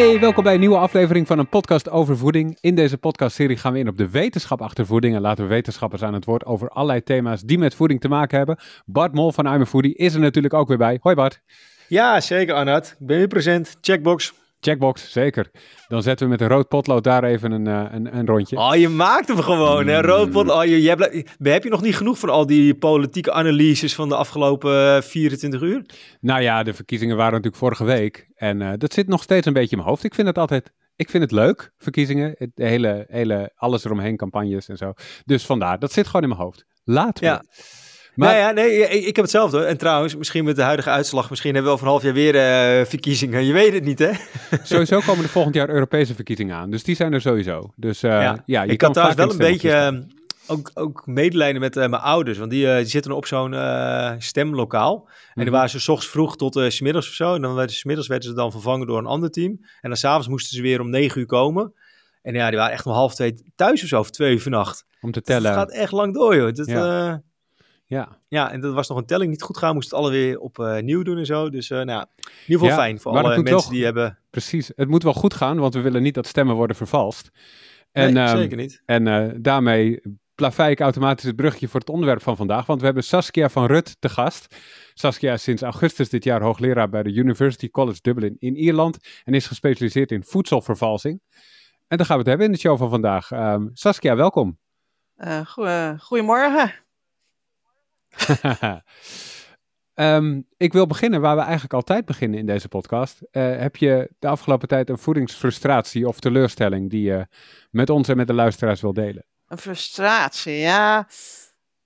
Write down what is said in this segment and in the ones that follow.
Hey, welkom bij een nieuwe aflevering van een podcast over voeding. In deze podcastserie gaan we in op de wetenschap achter voeding en laten we wetenschappers aan het woord over allerlei thema's die met voeding te maken hebben. Bart Mol van I'm Foodie is er natuurlijk ook weer bij. Hoi Bart. Ja, zeker Arnoud. Ik ben weer present. Checkbox. Checkbox, zeker. Dan zetten we met een rood potlood daar even een, uh, een, een, rondje. Oh, je maakt hem gewoon, hè? Rood potlood. Oh, je, je heb je nog niet genoeg van al die politieke analyses van de afgelopen 24 eh, uur? Nou ja, de verkiezingen waren natuurlijk vorige week. En uh, dat zit nog steeds een beetje in mijn hoofd. Ik vind het altijd ik vind het leuk, verkiezingen. Het hele, hele, alles eromheen, campagnes en zo. Dus vandaar, dat zit gewoon in mijn hoofd. Laten we. Ja. Maar... Nee, ja, nee, ik heb hetzelfde. En trouwens, misschien met de huidige uitslag, misschien hebben we over een half jaar weer uh, verkiezingen. Je weet het niet, hè? Sowieso komen er volgend jaar Europese verkiezingen aan. Dus die zijn er sowieso. Dus uh, ja. ja, je ik kan trouwens wel een beetje ehm, ook, ook medelijden met uh, mijn ouders. Want die, die zitten op zo'n stemlokaal. En die mhm. waren ze s ochtends vroeg tot uh, smiddags of zo. En dan werden, smiddags werden ze dan vervangen door een ander team. En dan s'avonds moesten ze weer om negen uur komen. En ja, die waren echt om half twee thuis of zo, of twee uur vannacht. Om te tellen. Het gaat echt lang door, joh. Dat, ja. Ja. ja, en dat was nog een telling niet goed gaan. Moest het alle weer opnieuw uh, doen en zo. Dus uh, nou, in ieder geval fijn voor alle mensen die hebben... Precies, het moet wel goed gaan, want we willen niet dat stemmen worden vervalst. En, nee, zeker niet. En uh, daarmee plavei ik automatisch het brugje voor het onderwerp van vandaag. Want we hebben Saskia van Rut te gast. Saskia is sinds augustus dit jaar hoogleraar bij de University College Dublin in Ierland. En is gespecialiseerd in voedselvervalsing. En daar gaan we het hebben in de show van vandaag. Um, Saskia, welkom. goedemorgen. Um, ik wil beginnen waar we eigenlijk altijd beginnen in deze podcast. Uh, heb je de afgelopen tijd een voedingsfrustratie of teleurstelling die je met ons en met de luisteraars wil delen? Een frustratie, ja.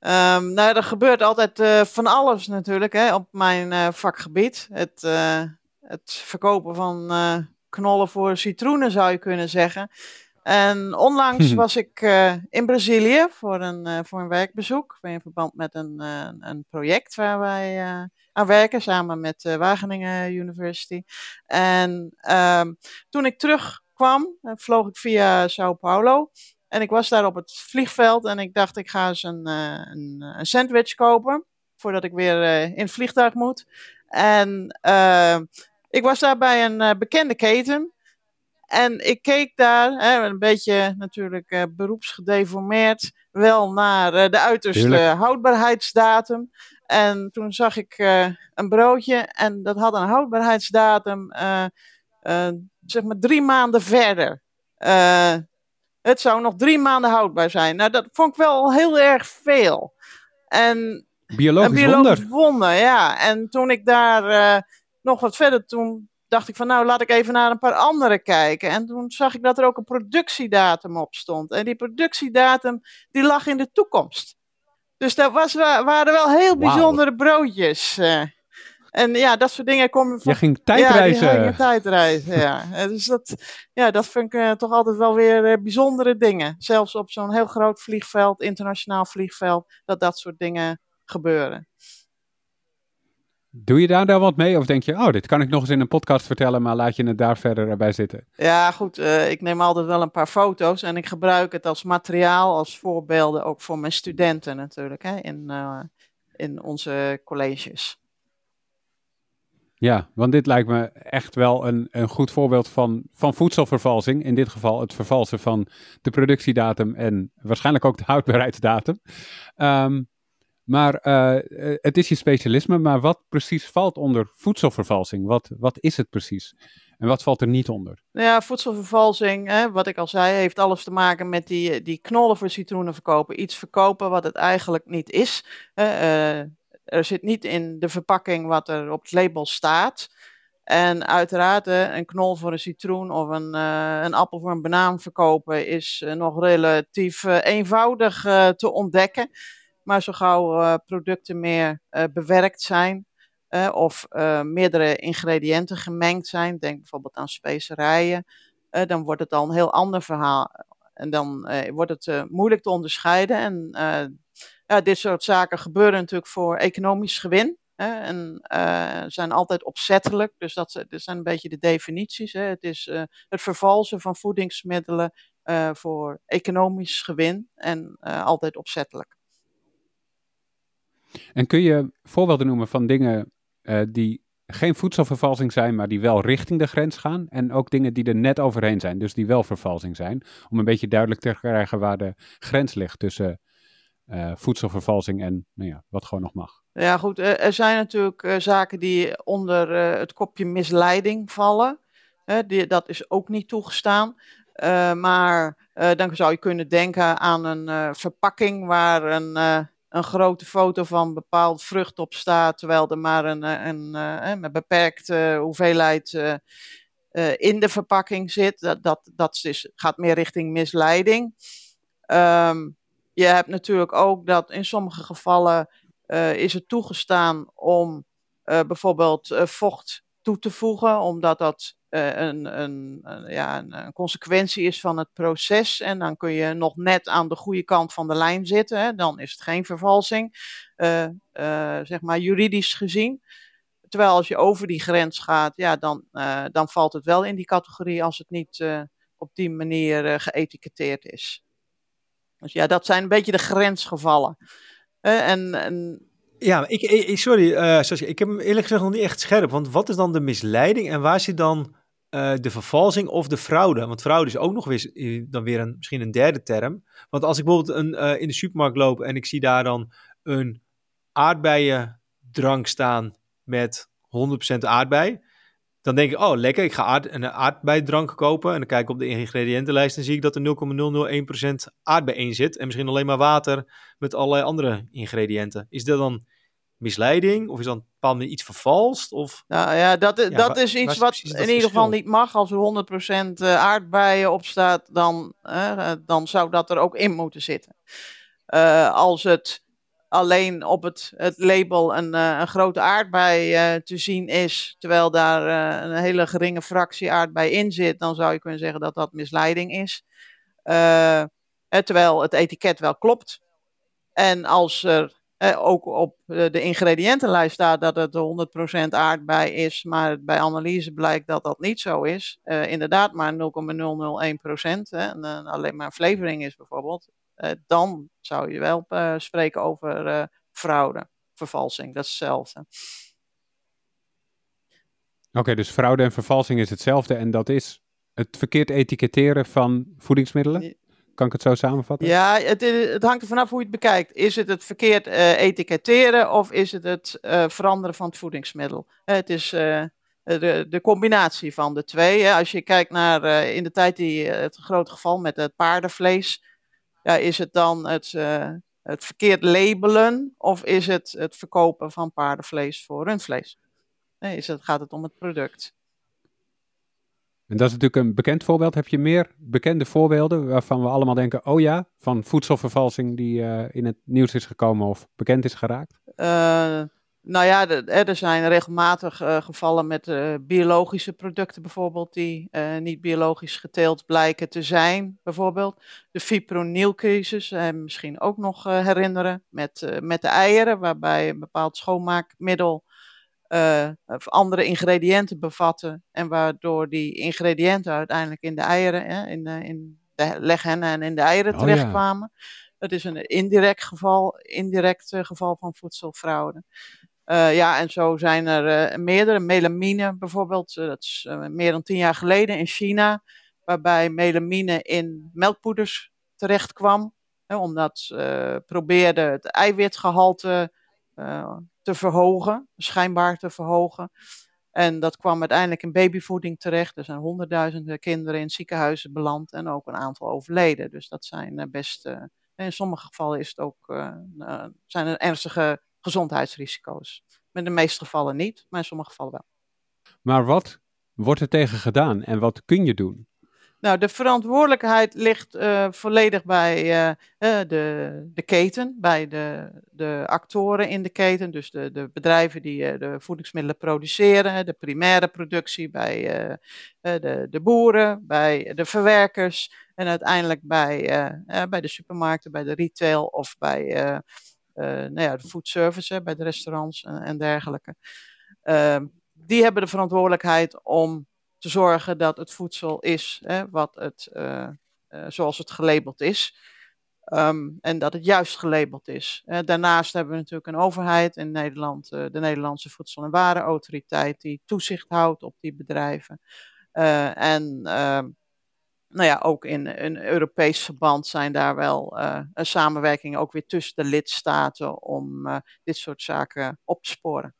Um, nou, er gebeurt altijd uh, van alles natuurlijk hè, op mijn uh, vakgebied. Het, het verkopen van knollen voor citroenen zou je kunnen zeggen. En onlangs was ik uh, in Brazilië voor een, uh, voor een werkbezoek. In verband met een, uh, een project waar wij aan werken samen met Wageningen University. En ehm, toen ik terugkwam, vloog ik via Sao Paulo. En ik was daar op het vliegveld en ik dacht ik ga eens een, een, een sandwich kopen. Voordat ik weer in het vliegtuig moet. En ehm, ik was daar bij een bekende keten. En ik keek daar, hè, een beetje natuurlijk uh, beroepsgedeformeerd, wel naar uh, de uiterste houdbaarheidsdatum. En toen zag ik uh, een broodje en dat had een houdbaarheidsdatum, zeg maar drie maanden verder. het zou nog drie maanden houdbaar zijn. Nou, dat vond ik wel heel erg veel. En biologisch, een biologisch wonder. wonder. Ja, en toen ik daar nog wat verder, toen dacht ik van nou laat ik even naar een paar andere kijken. En toen zag ik dat er ook een productiedatum op stond. En die productiedatum die lag in de toekomst. Dus dat was, waren wel heel bijzondere broodjes. Uh. En ja, dat soort dingen komen van... Je ging tijdreizen. Ja, ging tijdreizen, ja. Dus dat, ja, dat vind ik uh, toch altijd wel weer uh, bijzondere dingen. Zelfs op zo'n heel groot vliegveld, internationaal vliegveld, dat dat soort dingen gebeuren. Doe je daar dan wat mee? Of denk je, oh, dit kan ik nog eens in een podcast vertellen, maar laat je het daar verder bij zitten? Ja, goed. Uh, ik neem altijd wel een paar foto's en ik gebruik het als materiaal, als voorbeelden, ook voor mijn studenten natuurlijk, hè, in, uh, in onze colleges. Ja, want dit lijkt me echt wel een, een goed voorbeeld van, van voedselvervalsing. In dit geval het vervalsen van de productiedatum en waarschijnlijk ook de houdbaarheidsdatum. Um, maar uh, het is je specialisme, maar wat precies valt onder voedselvervalsing? Wat, wat is het precies? En wat valt er niet onder? Ja, voedselvervalsing, hè, wat ik al zei, heeft alles te maken met die, die knollen voor citroenen verkopen. Iets verkopen wat het eigenlijk niet is. Uh, er zit niet in de verpakking wat er op het label staat. En uiteraard, een knol voor een citroen of een, een appel voor een banaan verkopen is nog relatief eenvoudig te ontdekken. Maar zo gauw uh, producten meer uh, bewerkt zijn of meerdere ingrediënten gemengd zijn, denk bijvoorbeeld aan specerijen, dan wordt het al een heel ander verhaal. En dan wordt het moeilijk te onderscheiden. En ja, dit soort zaken gebeuren natuurlijk voor economisch gewin. Hè, en zijn altijd opzettelijk, dus dat, dat, zijn een beetje de definities. Hè. Het is het vervalsen van voedingsmiddelen voor economisch gewin en altijd opzettelijk. En kun je voorbeelden noemen van dingen uh, die geen voedselvervalsing zijn, maar die wel richting de grens gaan. En ook dingen die er net overheen zijn, dus die wel vervalsing zijn. Om een beetje duidelijk te krijgen waar de grens ligt tussen uh, voedselvervalsing en nou ja, wat gewoon nog mag. Ja, goed. Er zijn natuurlijk uh, zaken die onder uh, het kopje misleiding vallen. Dat is ook niet toegestaan. maar dan zou je kunnen denken aan een verpakking waar een een grote foto van bepaald vrucht op staat, terwijl er maar een, een, een, een beperkte hoeveelheid uh, in de verpakking zit. Dat, dat, dat is, gaat meer richting misleiding. Um, je hebt natuurlijk ook dat in sommige gevallen is het toegestaan om bijvoorbeeld vocht toe te voegen, omdat dat een, een, een, ja, een, consequentie is van het proces. En dan kun je nog net aan de goede kant van de lijn zitten. Hè. Dan is het geen vervalsing, uh, zeg maar juridisch gezien. Terwijl als je over die grens gaat, ja, dan, dan valt het wel in die categorie als het niet op die manier geëtiketteerd is. Dus ja, dat zijn een beetje de grensgevallen. en, en ja, ik sorry, uh, ik heb hem eerlijk gezegd nog niet echt scherp. Want wat is dan de misleiding en waar zit dan uh, de vervalsing of de fraude? Want fraude is ook nog weer, eh, dan weer een, misschien een derde term. Want als ik bijvoorbeeld een, uh, in de supermarkt loop en ik zie daar dan een aardbeiendrank staan met 100% aardbei. Dan denk ik, oh lekker, ik ga aard, een aardbeidrank kopen. En dan kijk ik op de ingrediëntenlijst en zie ik dat er 0,001% aardbei in zit. En misschien alleen maar water met allerlei andere ingrediënten. Is dat dan misleiding? Of is dan bepaald iets vervalst? Of, nou ja, dat, dat is iets wat in ieder geval niet mag. Als er 100% eh, aardbeien op staat, dan, uh, dan zou dat er ook in moeten zitten. Uh, als het alleen op het, het label een, een grote aardbei te zien is, terwijl daar een hele geringe fractie aardbei in zit, dan zou je kunnen zeggen dat dat misleiding is. terwijl het etiket wel klopt. En als er eh, ook op eh, de ingrediëntenlijst staat dat het 100% aardbei is, maar bij analyse blijkt dat dat niet zo is. Uh, inderdaad, maar 0,001% en uh, alleen maar flavoring is bijvoorbeeld. dan zou je wel spreken over fraude, vervalsing. Dat is hetzelfde. Oké, okay, dus fraude en vervalsing is hetzelfde en dat is het verkeerd etiketteren van voedingsmiddelen? Kan ik het zo samenvatten? Ja, het, het hangt er vanaf hoe je het bekijkt. Is het het verkeerd uh, etiketteren of is het het uh, veranderen van het voedingsmiddel? Het is de, de combinatie van de twee. Als je kijkt naar in de tijd die, het grote geval met het paardenvlees, ja, is het dan het, het verkeerd labelen of is het het verkopen van paardenvlees voor rundvlees? Is het, gaat het om het product? En dat is natuurlijk een bekend voorbeeld. Heb je meer bekende voorbeelden waarvan we allemaal denken: oh ja, van voedselvervalsing die uh, in het nieuws is gekomen of bekend is geraakt? Uh, nou ja, er zijn regelmatig uh, gevallen met biologische producten bijvoorbeeld, die niet biologisch geteeld blijken te zijn. Bijvoorbeeld de fipronilcrisis, misschien ook nog herinneren, met, met de eieren, waarbij een bepaald schoonmaakmiddel uh, andere ingrediënten bevatten. En waardoor die ingrediënten uiteindelijk in de eieren, hè, in, de, in de leghennen en in de eieren oh, terechtkwamen. Ja. Dat is een indirect geval, indirect uh, geval van voedselfraude. Uh, ja, en zo zijn er meerdere. Melamine bijvoorbeeld, dat is meer dan tien jaar geleden in China, waarbij melamine in melkpoeders terecht kwam. Hè, omdat probeerde het eiwitgehalte te verhogen, schijnbaar te verhogen. En dat kwam uiteindelijk in babyvoeding terecht. Er zijn honderdduizenden kinderen in ziekenhuizen beland en ook een aantal overleden. Dus dat zijn eh, best, uh, in sommige gevallen is het ook, zijn er ernstige gezondheidsrisico's. In de meeste gevallen niet, maar in sommige gevallen wel. Maar wat wordt er tegen gedaan en wat kun je doen? Nou, de verantwoordelijkheid ligt uh, volledig bij uh, de, de keten, bij de, de actoren in de keten, dus de, de bedrijven die de voedingsmiddelen produceren, de primaire productie bij de, de boeren, bij de verwerkers en uiteindelijk bij, bij de supermarkten, bij de retail of bij nou ja, de food service, bij de restaurants en, en dergelijke. Ehm, die hebben de verantwoordelijkheid om te zorgen dat het voedsel is hè, wat het, uh, uh, zoals het gelabeld is. Ehm, en dat het juist gelabeld is. Uh, daarnaast hebben we natuurlijk een overheid in Nederland, de Nederlandse Voedsel- en Warenautoriteit, die toezicht houdt op die bedrijven. En ehm, nou ja, ook in een Europees verband zijn daar wel een samenwerking ook weer tussen de lidstaten om dit soort zaken op te sporen.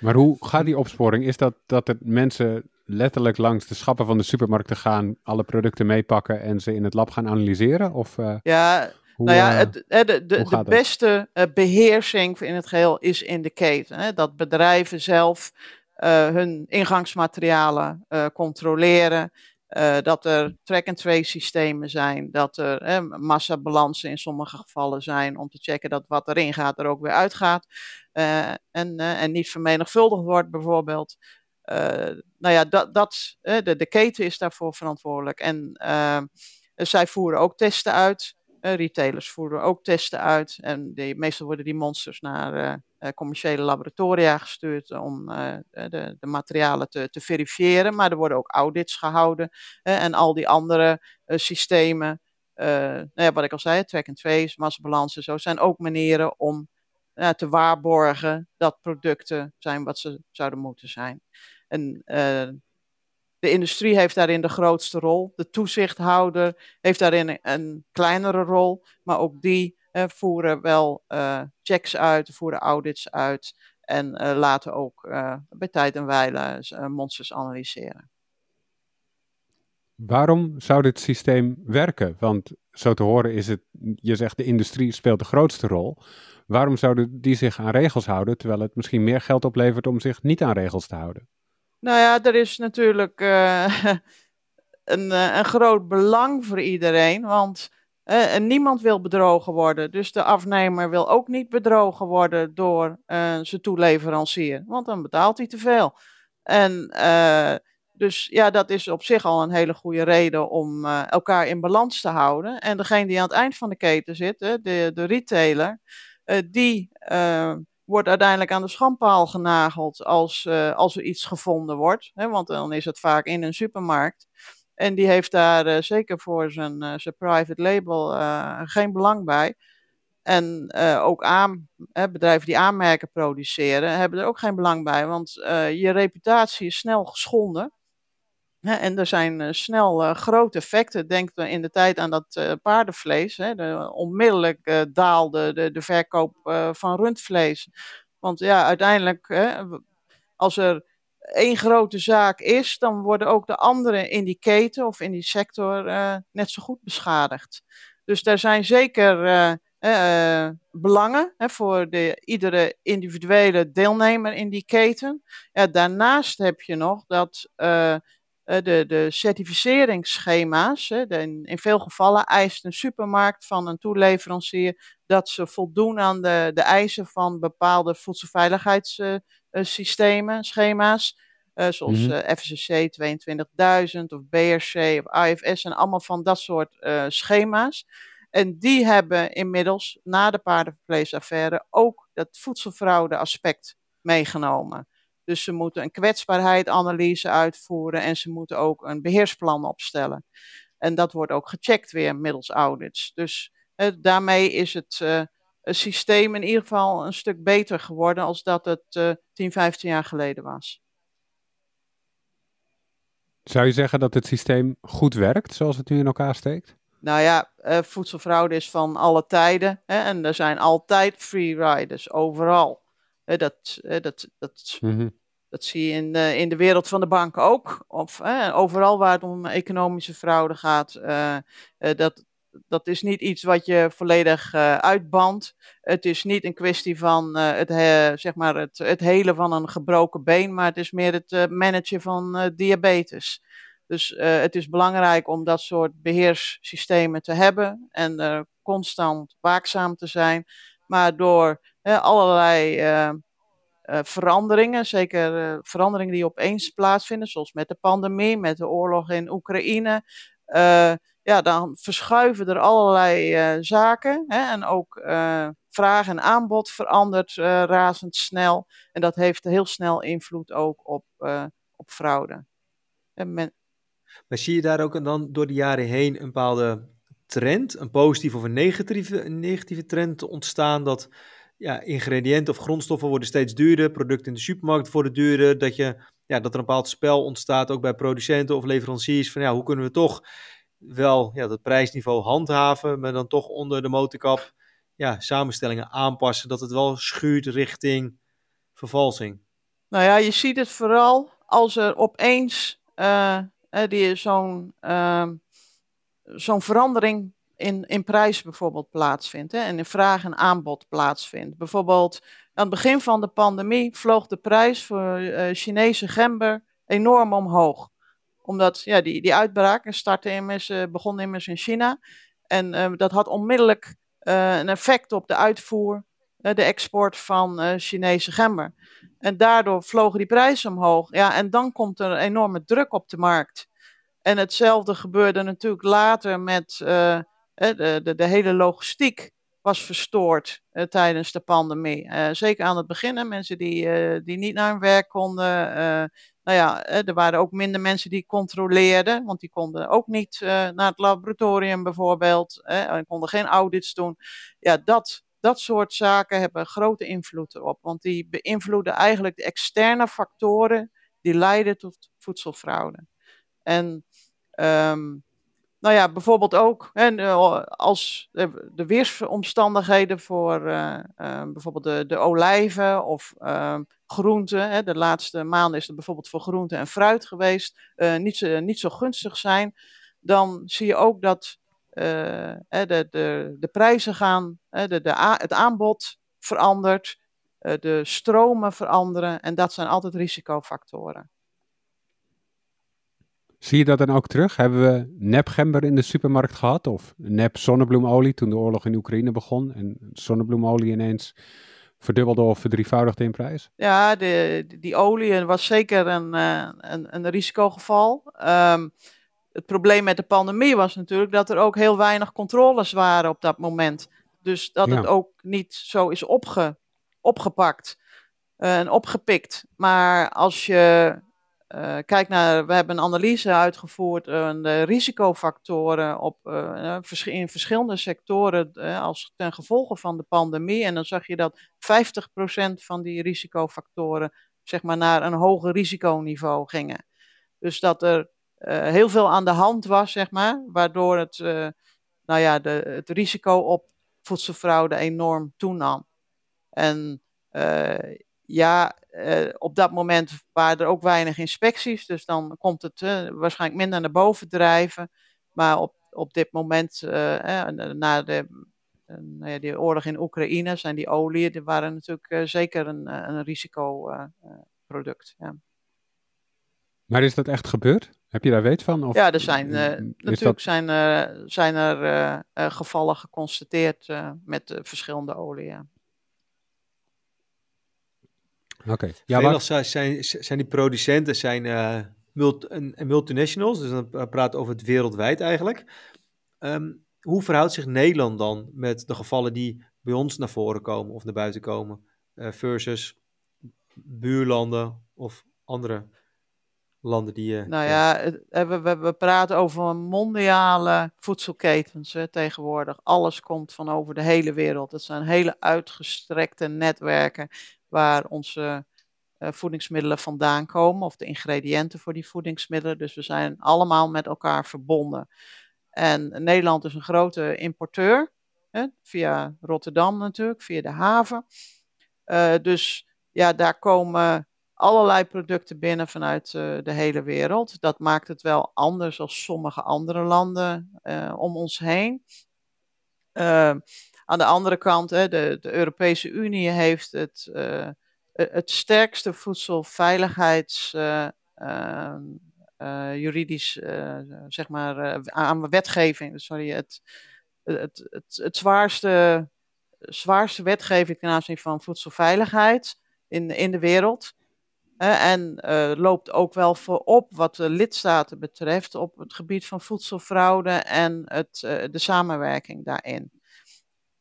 Maar hoe gaat die opsporing? Is dat dat het mensen letterlijk langs de schappen van de supermarkten gaan, alle producten meepakken en ze in het lab gaan analyseren? Of, uh, ja, hoe, nou ja, het, de, de, de, beste uh, beheersing in het geheel is in de keten. Hè? Dat bedrijven zelf uh, hun ingangsmaterialen controleren. dat er track-and-trace systemen zijn, dat er massabalansen in sommige gevallen zijn om te checken dat wat erin gaat er ook weer uitgaat. En, en niet vermenigvuldigd wordt bijvoorbeeld. Uh, nou ja, dat, dat, de, de keten is daarvoor verantwoordelijk. En zij voeren ook testen uit. Retailers voeren ook testen uit. En die, meestal worden die monsters naar commerciële laboratoria gestuurd om de, de, materialen te, te, verifiëren. Maar er worden ook audits gehouden. en al die andere systemen, nou ja, wat ik al zei, track and trace, massabalansen, zo zijn ook manieren om te waarborgen dat producten zijn wat ze zouden moeten zijn. En uh, de industrie heeft daarin de grootste rol. De toezichthouder heeft daarin een kleinere rol. Maar ook die uh, voeren wel checks uit, voeren audits uit. En laten ook bij tijd en wijle monsters analyseren. Waarom zou dit systeem werken? Want zo te horen is het, je zegt de industrie speelt de grootste rol. Waarom zouden die zich aan regels houden, terwijl het misschien meer geld oplevert om zich niet aan regels te houden? Nou ja, er is natuurlijk uh, een, uh, een groot belang voor iedereen, want uh, niemand wil bedrogen worden. Dus de afnemer wil ook niet bedrogen worden door zijn toeleverancier, want dan betaalt hij te veel. En dus ja, dat is op zich al een hele goede reden om elkaar in balans te houden. En degene die aan het eind van de keten zit, de, de retailer, die wordt uiteindelijk aan de schandpaal genageld als, uh, als er iets gevonden wordt. Hè, want dan is het vaak in een supermarkt. En die heeft daar zeker voor zijn, zijn private label geen belang bij. En ook aan, bedrijven die aanmerken produceren, hebben er ook geen belang bij. Want je reputatie is snel geschonden. En er zijn uh, snel uh, grote effecten. Denk in de tijd aan dat uh, paardenvlees. Hè, de, onmiddellijk daalde de, de verkoop van rundvlees. Want ja, uiteindelijk, hè, als er één grote zaak is, dan worden ook de anderen in die keten of in die sector net zo goed beschadigd. Dus er zijn zeker belangen hè, voor de, iedere individuele deelnemer in die keten. Ja, daarnaast heb je nog dat eh, de, de certificeringsschema's. in, in, veel gevallen eist een supermarkt van een toeleverancier dat ze voldoen aan de, de eisen van bepaalde voedselveiligheidssystemen, schema's. Uh, zoals mm -hmm. FSC 22000 of BRC of IFS en allemaal van dat soort uh, schema's. En die hebben inmiddels na de paardenvleesaffaire ook dat voedselfraude aspect meegenomen. Dus ze moeten een kwetsbaarheidsanalyse uitvoeren en ze moeten ook een beheersplan opstellen. En dat wordt ook gecheckt weer middels audits. Dus eh, daarmee is het uh, systeem in ieder geval een stuk beter geworden als dat het uh, 10, 15 jaar geleden was. Zou je zeggen dat het systeem goed werkt zoals het nu in elkaar steekt? Nou ja, uh, voedselfraude is van alle tijden. Hè, en er zijn altijd free riders, overal. dat, dat, dat, mm -hmm. Dat zie je in de, in de wereld van de banken ook. Of overal waar het om economische fraude gaat. Uh, uh, dat, dat is niet iets wat je volledig uitbandt. Het is niet een kwestie van het, zeg maar het, het helen van een gebroken been, maar het is meer het managen van diabetes. Dus het is belangrijk om dat soort beheerssystemen te hebben en constant waakzaam te zijn. Maar door allerlei uh, veranderingen, zeker uh, veranderingen die opeens plaatsvinden, zoals met de pandemie, met de oorlog in Oekraïne. Uh, ja, dan verschuiven er allerlei zaken. Hè, en ook vraag en aanbod verandert razendsnel. En dat heeft heel snel invloed ook op, op fraude. En men... Maar zie je daar ook dan door de jaren heen een bepaalde trend, een positieve of een negatieve, een negatieve trend ontstaan dat ja, ingrediënten of grondstoffen worden steeds duurder, producten in de supermarkt worden duurder, dat, je, ja, dat er een bepaald spel ontstaat ook bij producenten of leveranciers van ja, hoe kunnen we toch wel ja, dat prijsniveau handhaven, maar dan toch onder de motorkap ja, samenstellingen aanpassen, dat het wel schuurt richting vervalsing. Nou ja, je ziet het vooral als er opeens uh, zo'n uh, zo'n verandering in, in prijs bijvoorbeeld plaatsvindt. Hè, en in vraag en aanbod plaatsvindt. Bijvoorbeeld aan het begin van de pandemie vloog de prijs voor uh, Chinese gember enorm omhoog. Omdat ja, die, die uitbraak startte immers, uh, begon immers in China. En uh, dat had onmiddellijk een effect op de uitvoer, de export van Chinese gember. En daardoor vlogen die prijzen omhoog. Ja, en dan komt er enorme druk op de markt. En hetzelfde gebeurde natuurlijk later met de, de, de, hele logistiek was verstoord uh, tijdens de pandemie. Uh, zeker aan het begin, mensen die, die niet naar hun werk konden. nou ja, er waren ook minder mensen die controleerden, want die konden ook niet naar het laboratorium bijvoorbeeld. en konden geen audits doen. Ja, dat dat soort zaken hebben grote invloed erop. Want die beïnvloeden eigenlijk de externe factoren die leiden tot voedselfraude. En um, nou ja, bijvoorbeeld ook eh, als de, weersomstandigheden voor uh, uh, bijvoorbeeld de, de olijven of groenten. Hè, de laatste maanden is het bijvoorbeeld voor groenten en fruit geweest, niet, zo, niet zo gunstig zijn. Dan zie je ook dat de, de, de prijzen gaan, de, de, het aanbod verandert, de stromen veranderen en dat zijn altijd risicofactoren. Zie je dat dan ook terug? Hebben we nepgember in de supermarkt gehad of nep zonnebloemolie toen de oorlog in Oekraïne begon en zonnebloemolie ineens verdubbelde of verdrievoudigde in prijs? Ja, de, die olie was zeker een, uh, een, een risicogeval. Um, het probleem met de pandemie was natuurlijk dat er ook heel weinig controles waren op dat moment. Dus dat het ook niet zo is opge, opgepakt uh, en opgepikt. Maar als je uh, kijkt naar, we hebben een analyse uitgevoerd, uh, de risicofactoren op, in verschillende sectoren als ten gevolge van de pandemie. En dan zag je dat 50% van die risicofactoren zeg maar, naar een hoger risiconiveau gingen. Dus dat er heel veel aan de hand was, zeg maar, waardoor het, uh, nou ja, de, het risico op voedselfraude enorm toenam. En ja, op dat moment waren er ook weinig inspecties, dus dan komt het waarschijnlijk minder naar boven drijven. Maar op, op dit moment, na de, nou oorlog in Oekraïne, zijn die oliën, die waren natuurlijk zeker een, een risicoproduct. ja. Maar is dat echt gebeurd? Heb je daar weet van? Of ja, er zijn, natuurlijk dat... zijn, zijn er gevallen geconstateerd met verschillende oliën. Oké. Okay. Ja, maar... zijn, zijn die producenten zijn multi multinationals, dus dan praat over het wereldwijd eigenlijk. Um, hoe verhoudt zich Nederland dan met de gevallen die bij ons naar voren komen of naar buiten komen, versus buurlanden of andere landen die je. Nou ja, we, we, we, praten over mondiale voedselketens hè, tegenwoordig. Alles komt van over de hele wereld. Het zijn hele uitgestrekte netwerken waar onze uh, voedingsmiddelen vandaan komen, of de ingrediënten voor die voedingsmiddelen. Dus we zijn allemaal met elkaar verbonden. En Nederland is een grote importeur, hè, via Rotterdam natuurlijk, via de haven. Uh, dus ja, daar komen allerlei producten binnen vanuit uh, de hele wereld. Dat maakt het wel anders dan sommige andere landen om ons heen. Aan de andere kant, hè, de, de, Europese Unie heeft het, het sterkste voedselveiligheids ehm, juridisch, zeg maar, aan wetgeving, sorry, het, het, het, zwaarste, zwaarste wetgeving ten aanzien van voedselveiligheid in, in de wereld en loopt ook wel voorop wat de lidstaten betreft op het gebied van voedselfraude en het, de samenwerking daarin.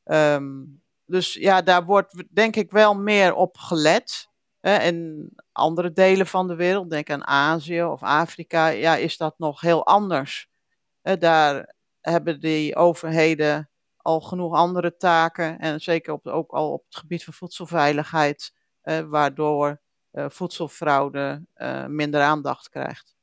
Um, dus ja, daar wordt denk ik wel meer op gelet. Hè. In andere delen van de wereld, denk aan Azië of Afrika, ja, is dat nog heel anders. daar hebben die overheden al genoeg andere taken. En zeker ook al op het gebied van voedselveiligheid, waardoor voedselfraude minder aandacht krijgt.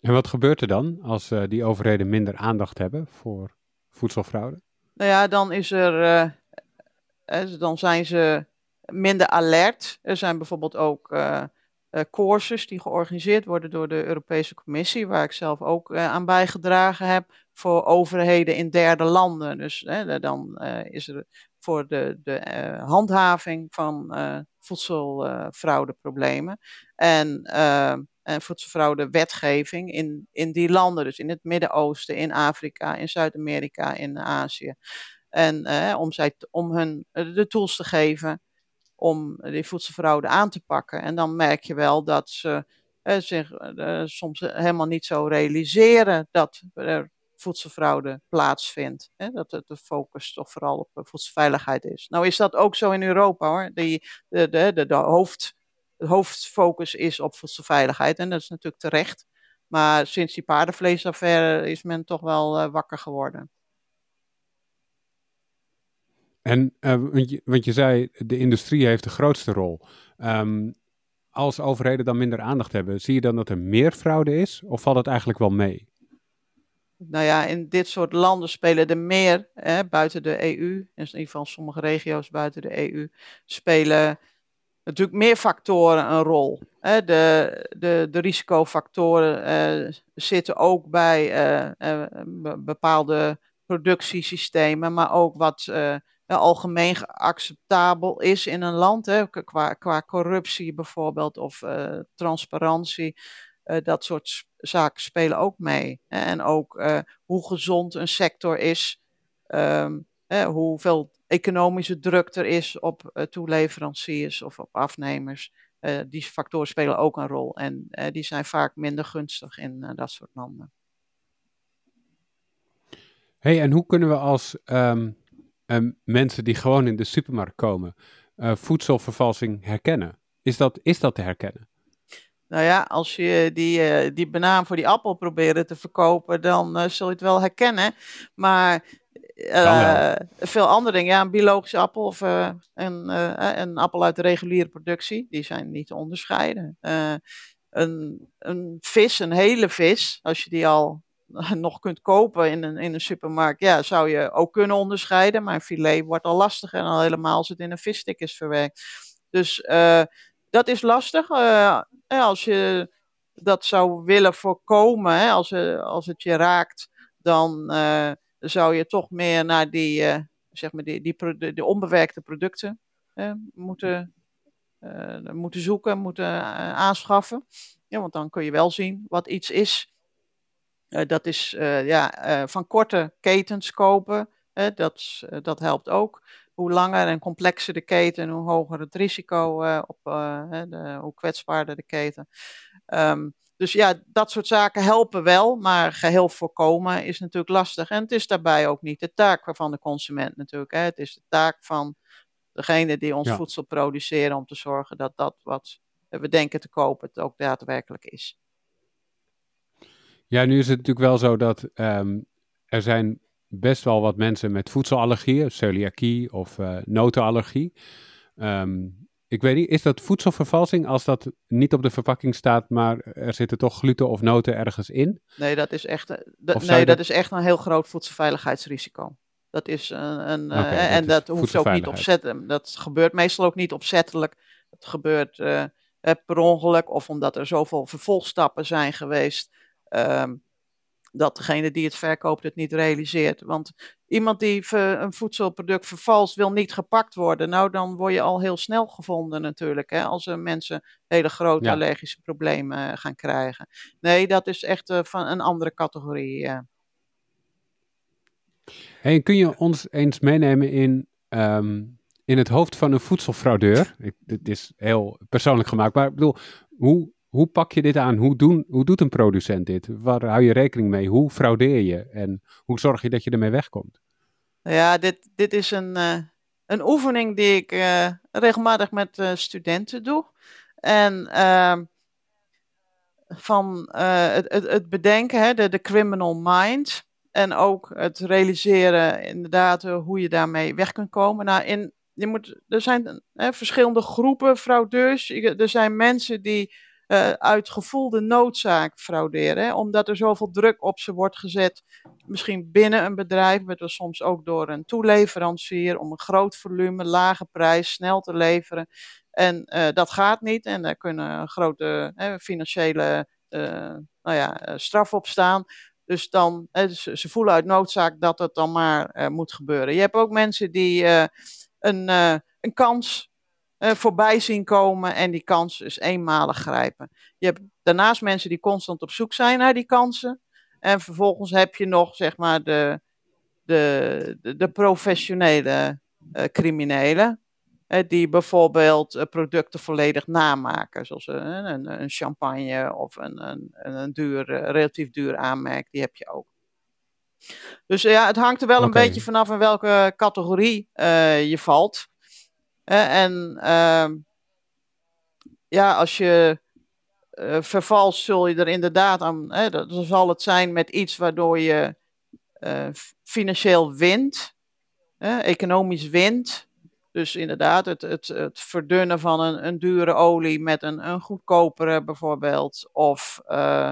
En wat gebeurt er dan als die overheden minder aandacht hebben voor voedselfraude? Nou ja, dan is er, dan zijn ze minder alert. Er zijn bijvoorbeeld ook uh, courses die georganiseerd worden door de Europese Commissie, waar ik zelf ook aan bijgedragen heb, voor overheden in derde landen. Dus dan is er voor de, de handhaving van voedselfraudeproblemen en, en voedselfraude-wetgeving in, in die landen, dus in het Midden-Oosten, in Afrika, in Zuid-Amerika, in Azië. En om, zij, om hun de tools te geven om die voedselfraude aan te pakken. En dan merk je wel dat ze eh, zich eh, soms helemaal niet zo realiseren dat er voedselfraude plaatsvindt. Hè? Dat het de focus toch vooral op eh, voedselveiligheid is. Nou is dat ook zo in Europa hoor. Die, de, de, de, de hoofd, de hoofdfocus is op voedselveiligheid en dat is natuurlijk terecht. Maar sinds die paardenvleesaffaire is men toch wel uh, wakker geworden. En uh, want, je, want, je, zei, de industrie heeft de grootste rol. Um, als overheden dan minder aandacht hebben, zie je dan dat er meer fraude is? Of valt het eigenlijk wel mee? Nou ja, in dit soort landen spelen er meer, hè, buiten de EU, in ieder geval sommige regio's buiten de EU, spelen natuurlijk meer factoren een rol. Hè. De, de, de risicofactoren uh, zitten ook bij uh, uh, bepaalde productiesystemen, maar ook wat algemeen acceptabel is in een land. Hè, qua, qua corruptie bijvoorbeeld of transparantie. Dat soort zaken spelen ook mee. En ook hoe gezond een sector is. Um, hoeveel economische druk er is op toeleveranciers of op afnemers. die factoren spelen ook een rol. En die zijn vaak minder gunstig in dat soort landen. Hey, en hoe kunnen we als um mensen die gewoon in de supermarkt komen voedselvervalsing herkennen? Is dat, is dat te herkennen? Nou ja, als je die, die banaan voor die appel probeert te verkopen, dan uh, zul je het wel herkennen. Maar veel andere dingen, ja, een biologische appel of een, een appel uit de reguliere productie, die zijn niet te onderscheiden. een, een vis, een hele vis, als je die al nog kunt kopen in een, in een supermarkt, ja, zou je ook kunnen onderscheiden. Maar filet wordt al lastiger en al helemaal als het in een visstik is verwerkt. Dus dat is lastig. Als je dat zou willen voorkomen, hè, als, als het je raakt, dan zou je toch meer naar die, zeg maar die, die, onbewerkte producten moeten, moeten zoeken, moeten aanschaffen. Ja, want dan kun je wel zien wat iets is dat is ja, van korte ketens kopen. dat, dat helpt ook. Hoe langer en complexer de keten, hoe hoger het risico, op, de, hoe kwetsbaarder de keten. Um, dus ja, dat soort zaken helpen wel, maar geheel voorkomen is natuurlijk lastig. En het is daarbij ook niet de taak van de consument natuurlijk. Hè. Het is de taak van degene die ons ja. voedsel produceren om te zorgen dat dat wat we denken te kopen het ook daadwerkelijk is. Ja, nu is het natuurlijk wel zo dat um, er zijn best wel wat mensen met voedselallergieën, celiakie of uh, notenallergie. Um, ik weet niet, is dat voedselvervalsing als dat niet op de verpakking staat, maar er zitten toch gluten of noten ergens in? Nee, dat is echt, nee, dat... dat is echt een heel groot voedselveiligheidsrisico. Dat is een, een okay, uh, en dat hoeft ook niet opzetten. Dat gebeurt meestal ook niet opzettelijk. Het gebeurt uh, per ongeluk of omdat er zoveel vervolgstappen zijn geweest um, dat degene die het verkoopt het niet realiseert. Want iemand die een voedselproduct vervalst wil niet gepakt worden. Nou, dan word je al heel snel gevonden natuurlijk. Hè, als er mensen hele grote ja. allergische problemen uh, gaan krijgen. Nee, dat is echt uh, van een andere categorie. Hey, kun je ons eens meenemen in, um, in het hoofd van een voedselfraudeur? Ik, dit is heel persoonlijk gemaakt, maar ik bedoel, hoe, hoe pak je dit aan? Hoe, doen, hoe doet een producent dit? Waar hou je rekening mee? Hoe fraudeer je? En hoe zorg je dat je ermee wegkomt? Ja, dit, dit is een, uh, een oefening die ik uh, regelmatig met uh, studenten doe. En ehm, van het, het, het, bedenken, hè, de, de criminal mind. En ook het realiseren inderdaad hoe je daarmee weg kunt komen. Nou, in, je moet, er zijn verschillende groepen fraudeurs. Er zijn mensen die uh, uit gevoelde noodzaak frauderen. Hè, omdat er zoveel druk op ze wordt gezet. Misschien binnen een bedrijf, maar soms ook door een toeleverancier. Om een groot volume, lage prijs, snel te leveren. En uh, dat gaat niet. En daar kunnen grote financiële uh, nou ja, straf op staan. Dus dan, ze, voelen uit noodzaak dat het dan maar moet gebeuren. Je hebt ook mensen die een, een kans voorbij zien komen en die kans dus eenmalig grijpen. Je hebt daarnaast mensen die constant op zoek zijn naar die kansen. En vervolgens heb je nog, zeg maar, de, de, de, de professionele uh, criminelen. Uh, die bijvoorbeeld producten volledig namaken. Zoals een, een, een champagne of een, een, een duur, relatief duur aanmerk. Die heb je ook. Dus ja, het hangt er wel okay. een beetje vanaf in welke categorie je valt en uh, ja, als je uh, vervalt, zul je er inderdaad aan. Dat zal het zijn met iets waardoor je uh, financieel wint, economisch wint. Dus inderdaad, het, het, het verdunnen van een, een dure olie met een, een goedkopere bijvoorbeeld. Of uh,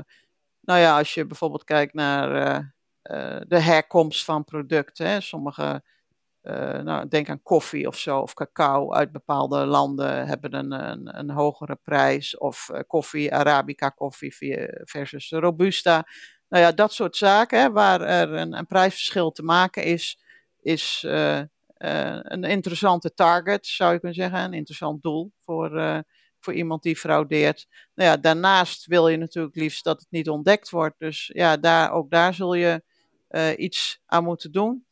nou ja, als je bijvoorbeeld kijkt naar de herkomst van producten. Hè, sommige nou, denk aan koffie of zo, of cacao uit bepaalde landen hebben een, een, een hogere prijs. Of uh, koffie, Arabica koffie versus Robusta. Nou ja, dat soort zaken hè, waar er een, een, prijsverschil te maken is, is uh, een interessante target, zou je kunnen zeggen. Een interessant doel voor, voor iemand die fraudeert. Nou ja, daarnaast wil je natuurlijk liefst dat het niet ontdekt wordt. Dus ja, daar, ook daar zul je iets aan moeten doen.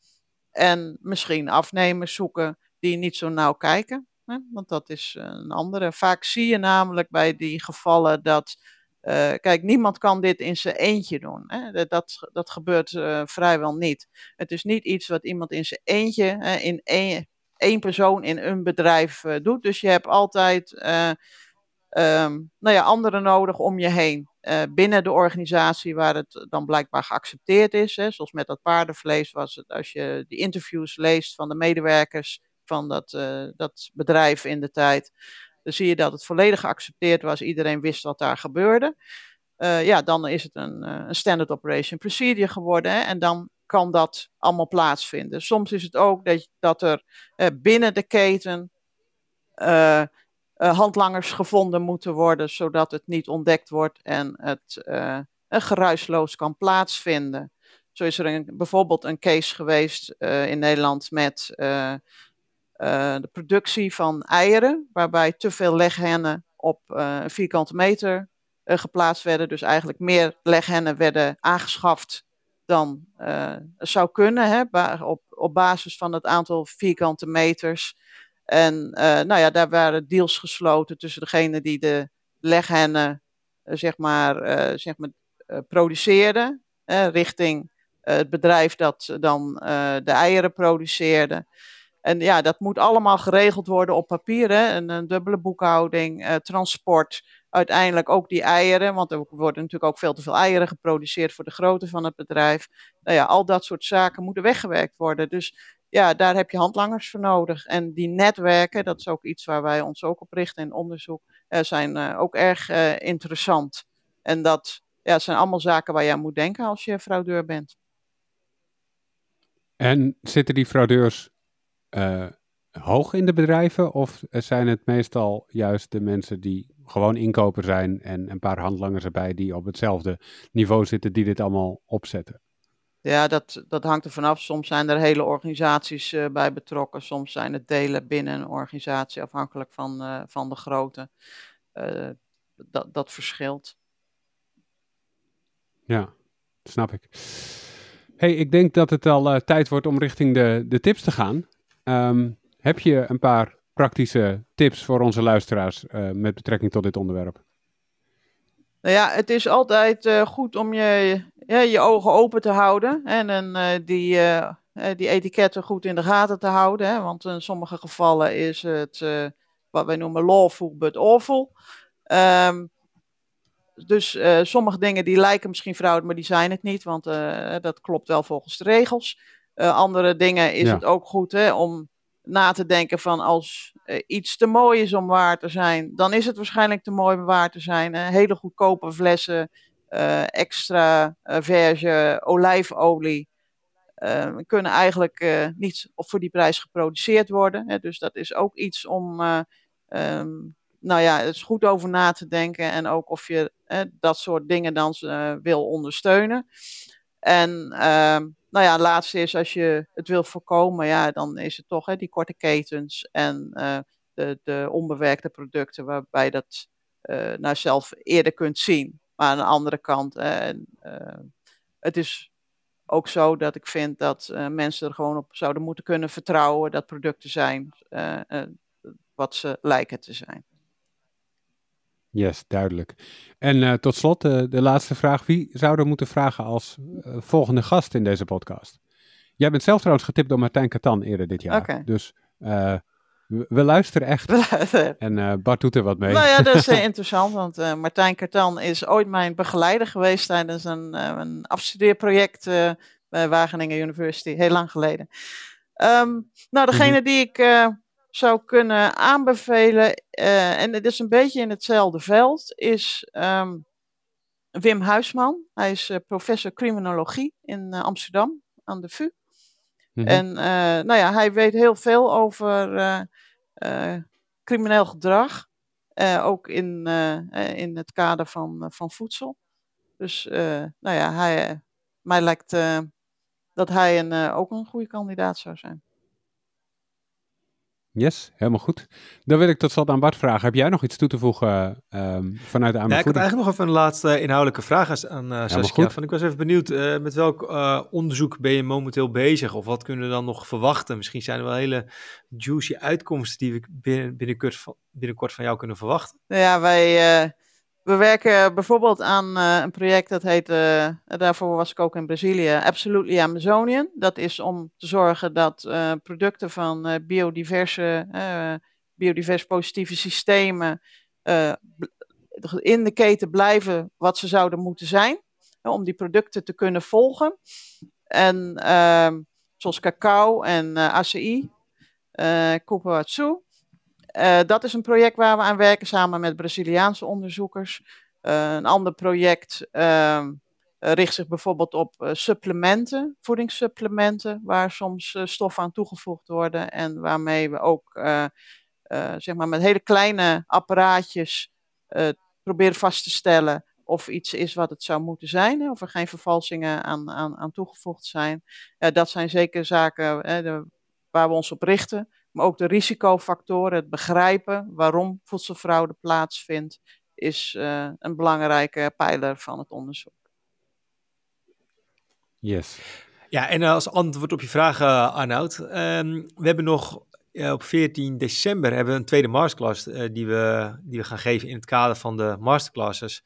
En misschien afnemers zoeken die niet zo nauw kijken. Hè? Want dat is een andere. Vaak zie je namelijk bij die gevallen dat. Uh, kijk, niemand kan dit in zijn eentje doen. Hè? Dat, dat gebeurt uh, vrijwel niet. Het is niet iets wat iemand in zijn eentje, in één, persoon in een bedrijf doet. Dus je hebt altijd um, nou ja, anderen nodig om je heen. Uh, binnen de organisatie waar het dan blijkbaar geaccepteerd is. Hè, zoals met dat paardenvlees was het, als je die interviews leest van de medewerkers van dat, uh, dat bedrijf in de tijd, dan zie je dat het volledig geaccepteerd was. Iedereen wist wat daar gebeurde. Uh, ja, dan is het een, standard operation procedure geworden. Hè, en dan kan dat allemaal plaatsvinden. Soms is het ook dat, dat er binnen de keten handlangers gevonden moeten worden, zodat het niet ontdekt wordt en het uh, geruisloos kan plaatsvinden. Zo is er bijvoorbeeld een case geweest in Nederland met de productie van eieren, waarbij te veel leghennen op vierkante meter geplaatst werden. Dus eigenlijk meer leghennen werden aangeschaft dan zou kunnen, hè, op, op basis van het aantal vierkante meters. En uh, nou ja, daar waren deals gesloten tussen degene die de leghennen, uh, zeg maar, uh, zeg maar produceerde, richting het bedrijf dat dan de eieren produceerde. En ja, dat moet allemaal geregeld worden op papier, hè? Een, een dubbele boekhouding, transport, uiteindelijk ook die eieren, want er worden natuurlijk ook veel te veel eieren geproduceerd voor de grootte van het bedrijf. Nou ja, al dat soort zaken moeten weggewerkt worden. Dus ja, daar heb je handlangers voor nodig. En die netwerken, dat is ook iets waar wij ons ook op richten in onderzoek, uh, zijn uh, ook erg uh, interessant. En dat ja, zijn allemaal zaken waar je aan moet denken als je fraudeur bent. En zitten die fraudeurs hoog in de bedrijven of zijn het meestal juist de mensen die gewoon inkoper zijn en een paar handlangers erbij die op hetzelfde niveau zitten die dit allemaal opzetten? Ja, dat, dat hangt er vanaf. Soms zijn er hele organisaties uh, bij betrokken. Soms zijn het delen binnen een organisatie, afhankelijk van, uh, van de grootte. Uh, dat, dat verschilt. Ja, snap ik. hey, ik denk dat het al tijd wordt om richting de, de tips te gaan. Um, heb je een paar praktische tips voor onze luisteraars met betrekking tot dit onderwerp? Nou ja, het is altijd goed om je ja, je ogen open te houden en, en uh, die, uh, die etiketten goed in de gaten te houden. Hè, want in sommige gevallen is het wat wij noemen lawful but awful. Um, dus uh, sommige dingen die lijken misschien fraude, maar die zijn het niet, want uh, dat klopt wel volgens de regels. Uh, andere dingen is ja. het ook goed hè, om na te denken van als iets te mooi is om waar te zijn, dan is het waarschijnlijk te mooi om waar te zijn. hele goedkope flessen, extra verge olijfolie. kunnen eigenlijk niet voor die prijs geproduceerd worden. Hè, dus dat is ook iets om um, nou ja, het is goed over na te denken. En ook of je dat soort dingen dan wil ondersteunen. En uh, nou ja, laatste is als je het wil voorkomen, ja, dan is het toch hè, die korte ketens en de, de onbewerkte producten, waarbij dat uh, nou zelf eerder kunt zien. Maar aan de andere kant, het is ook zo dat ik vind dat mensen er gewoon op zouden moeten kunnen vertrouwen dat producten zijn wat ze lijken te zijn. Yes, duidelijk. En uh, tot slot uh, de laatste vraag. Wie zou er moeten vragen als uh, volgende gast in deze podcast? Jij bent zelf trouwens getipt door Martijn Katan eerder dit jaar. Okay. Dus we, we, luisteren echt. en Bart doet er wat mee. Nou ja, dat is interessant, want Martijn Katan is ooit mijn begeleider geweest tijdens een, een afstudeerproject bij Wageningen University, heel lang geleden. Um, nou, degene mm-hmm. die ik zou kunnen aanbevelen, uh, en het is een beetje in hetzelfde veld, is um, Wim Huisman. Hij is uh, professor criminologie in uh, Amsterdam aan de VU. -hmm. En nou ja, hij weet heel veel over crimineel gedrag, ook in, in het kader van, van voedsel. Dus nou ja, hij, mij lijkt dat hij een, ook een goede kandidaat zou zijn. Yes, helemaal goed. Dan wil ik tot slot aan Bart vragen. Heb jij nog iets toe te voegen um, vanuit de ja, Ik heb eigenlijk nog even een laatste inhoudelijke vraag aan uh, Saskia. Van, ik was even benieuwd, uh, met welk uh, onderzoek ben je momenteel bezig? Of wat kunnen we dan nog verwachten? Misschien zijn er wel hele juicy uitkomsten die we binnen, binnenkort, van, binnenkort van jou kunnen verwachten. Ja, wij we werken bijvoorbeeld aan uh, een project dat heet, uh, daarvoor was ik ook in Brazilië, Absolutely Amazonian. Dat is om te zorgen dat uh, producten van biodiverse, biodivers positieve systemen in de keten blijven wat ze zouden moeten zijn. om die producten te kunnen volgen. En zoals cacao en ACI, uh, Kupuatsu. Uh, dat is een project waar we aan werken samen met Braziliaanse onderzoekers. Uh, een ander project uh, richt zich bijvoorbeeld op supplementen, voedingssupplementen, waar soms stoffen aan toegevoegd worden en waarmee we ook zeg maar met hele kleine apparaatjes proberen vast te stellen of iets is wat het zou moeten zijn, of er geen vervalsingen aan, aan, aan toegevoegd zijn. dat zijn zeker zaken waar we ons op richten. Maar ook de risicofactoren, het begrijpen waarom voedselfraude plaatsvindt, is uh, een belangrijke pijler van het onderzoek. Yes. Ja, en als antwoord op je vraag, uh, Arnoud. Um, we hebben nog uh, op 14 december hebben we een tweede masterclass die, we, die we gaan geven in het kader van de masterclasses.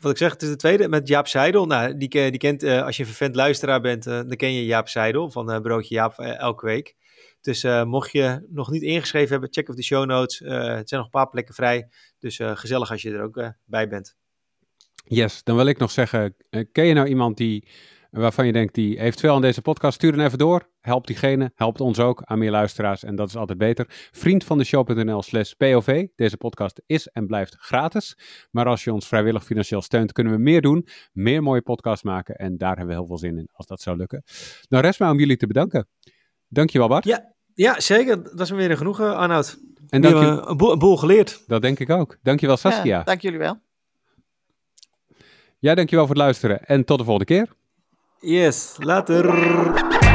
wat ik zeg, het is de tweede met Jaap Seidel. Nou, die, die kent, als je een vervent luisteraar bent, dan ken je Jaap Seidel van Broodje Jaap elke week. Dus uh, mocht je nog niet ingeschreven hebben, check of de show notes. Uh, het zijn nog een paar plekken vrij. Dus uh, gezellig als je er ook bij bent. Yes, dan wil ik nog zeggen, ken je nou iemand die, waarvan je denkt, die eventueel aan deze podcast, stuur dan even door. Help diegene, helpt ons ook aan meer luisteraars en dat is altijd beter. Vriend van de show.nl slash POV. Deze podcast is en blijft gratis. Maar als je ons vrijwillig financieel steunt, kunnen we meer doen. Meer mooie podcasts maken en daar hebben we heel veel zin in als dat zou lukken. Nou rest mij om jullie te bedanken. Dankjewel Bart. Ja, ja, zeker. Dat is me weer een genoegen, Arnoud. En dank je... een, boel, een boel geleerd. Dat denk ik ook. Dankjewel, Saskia. Ja, dank jullie wel. Ja, dankjewel voor het luisteren en tot de volgende keer. Yes, later.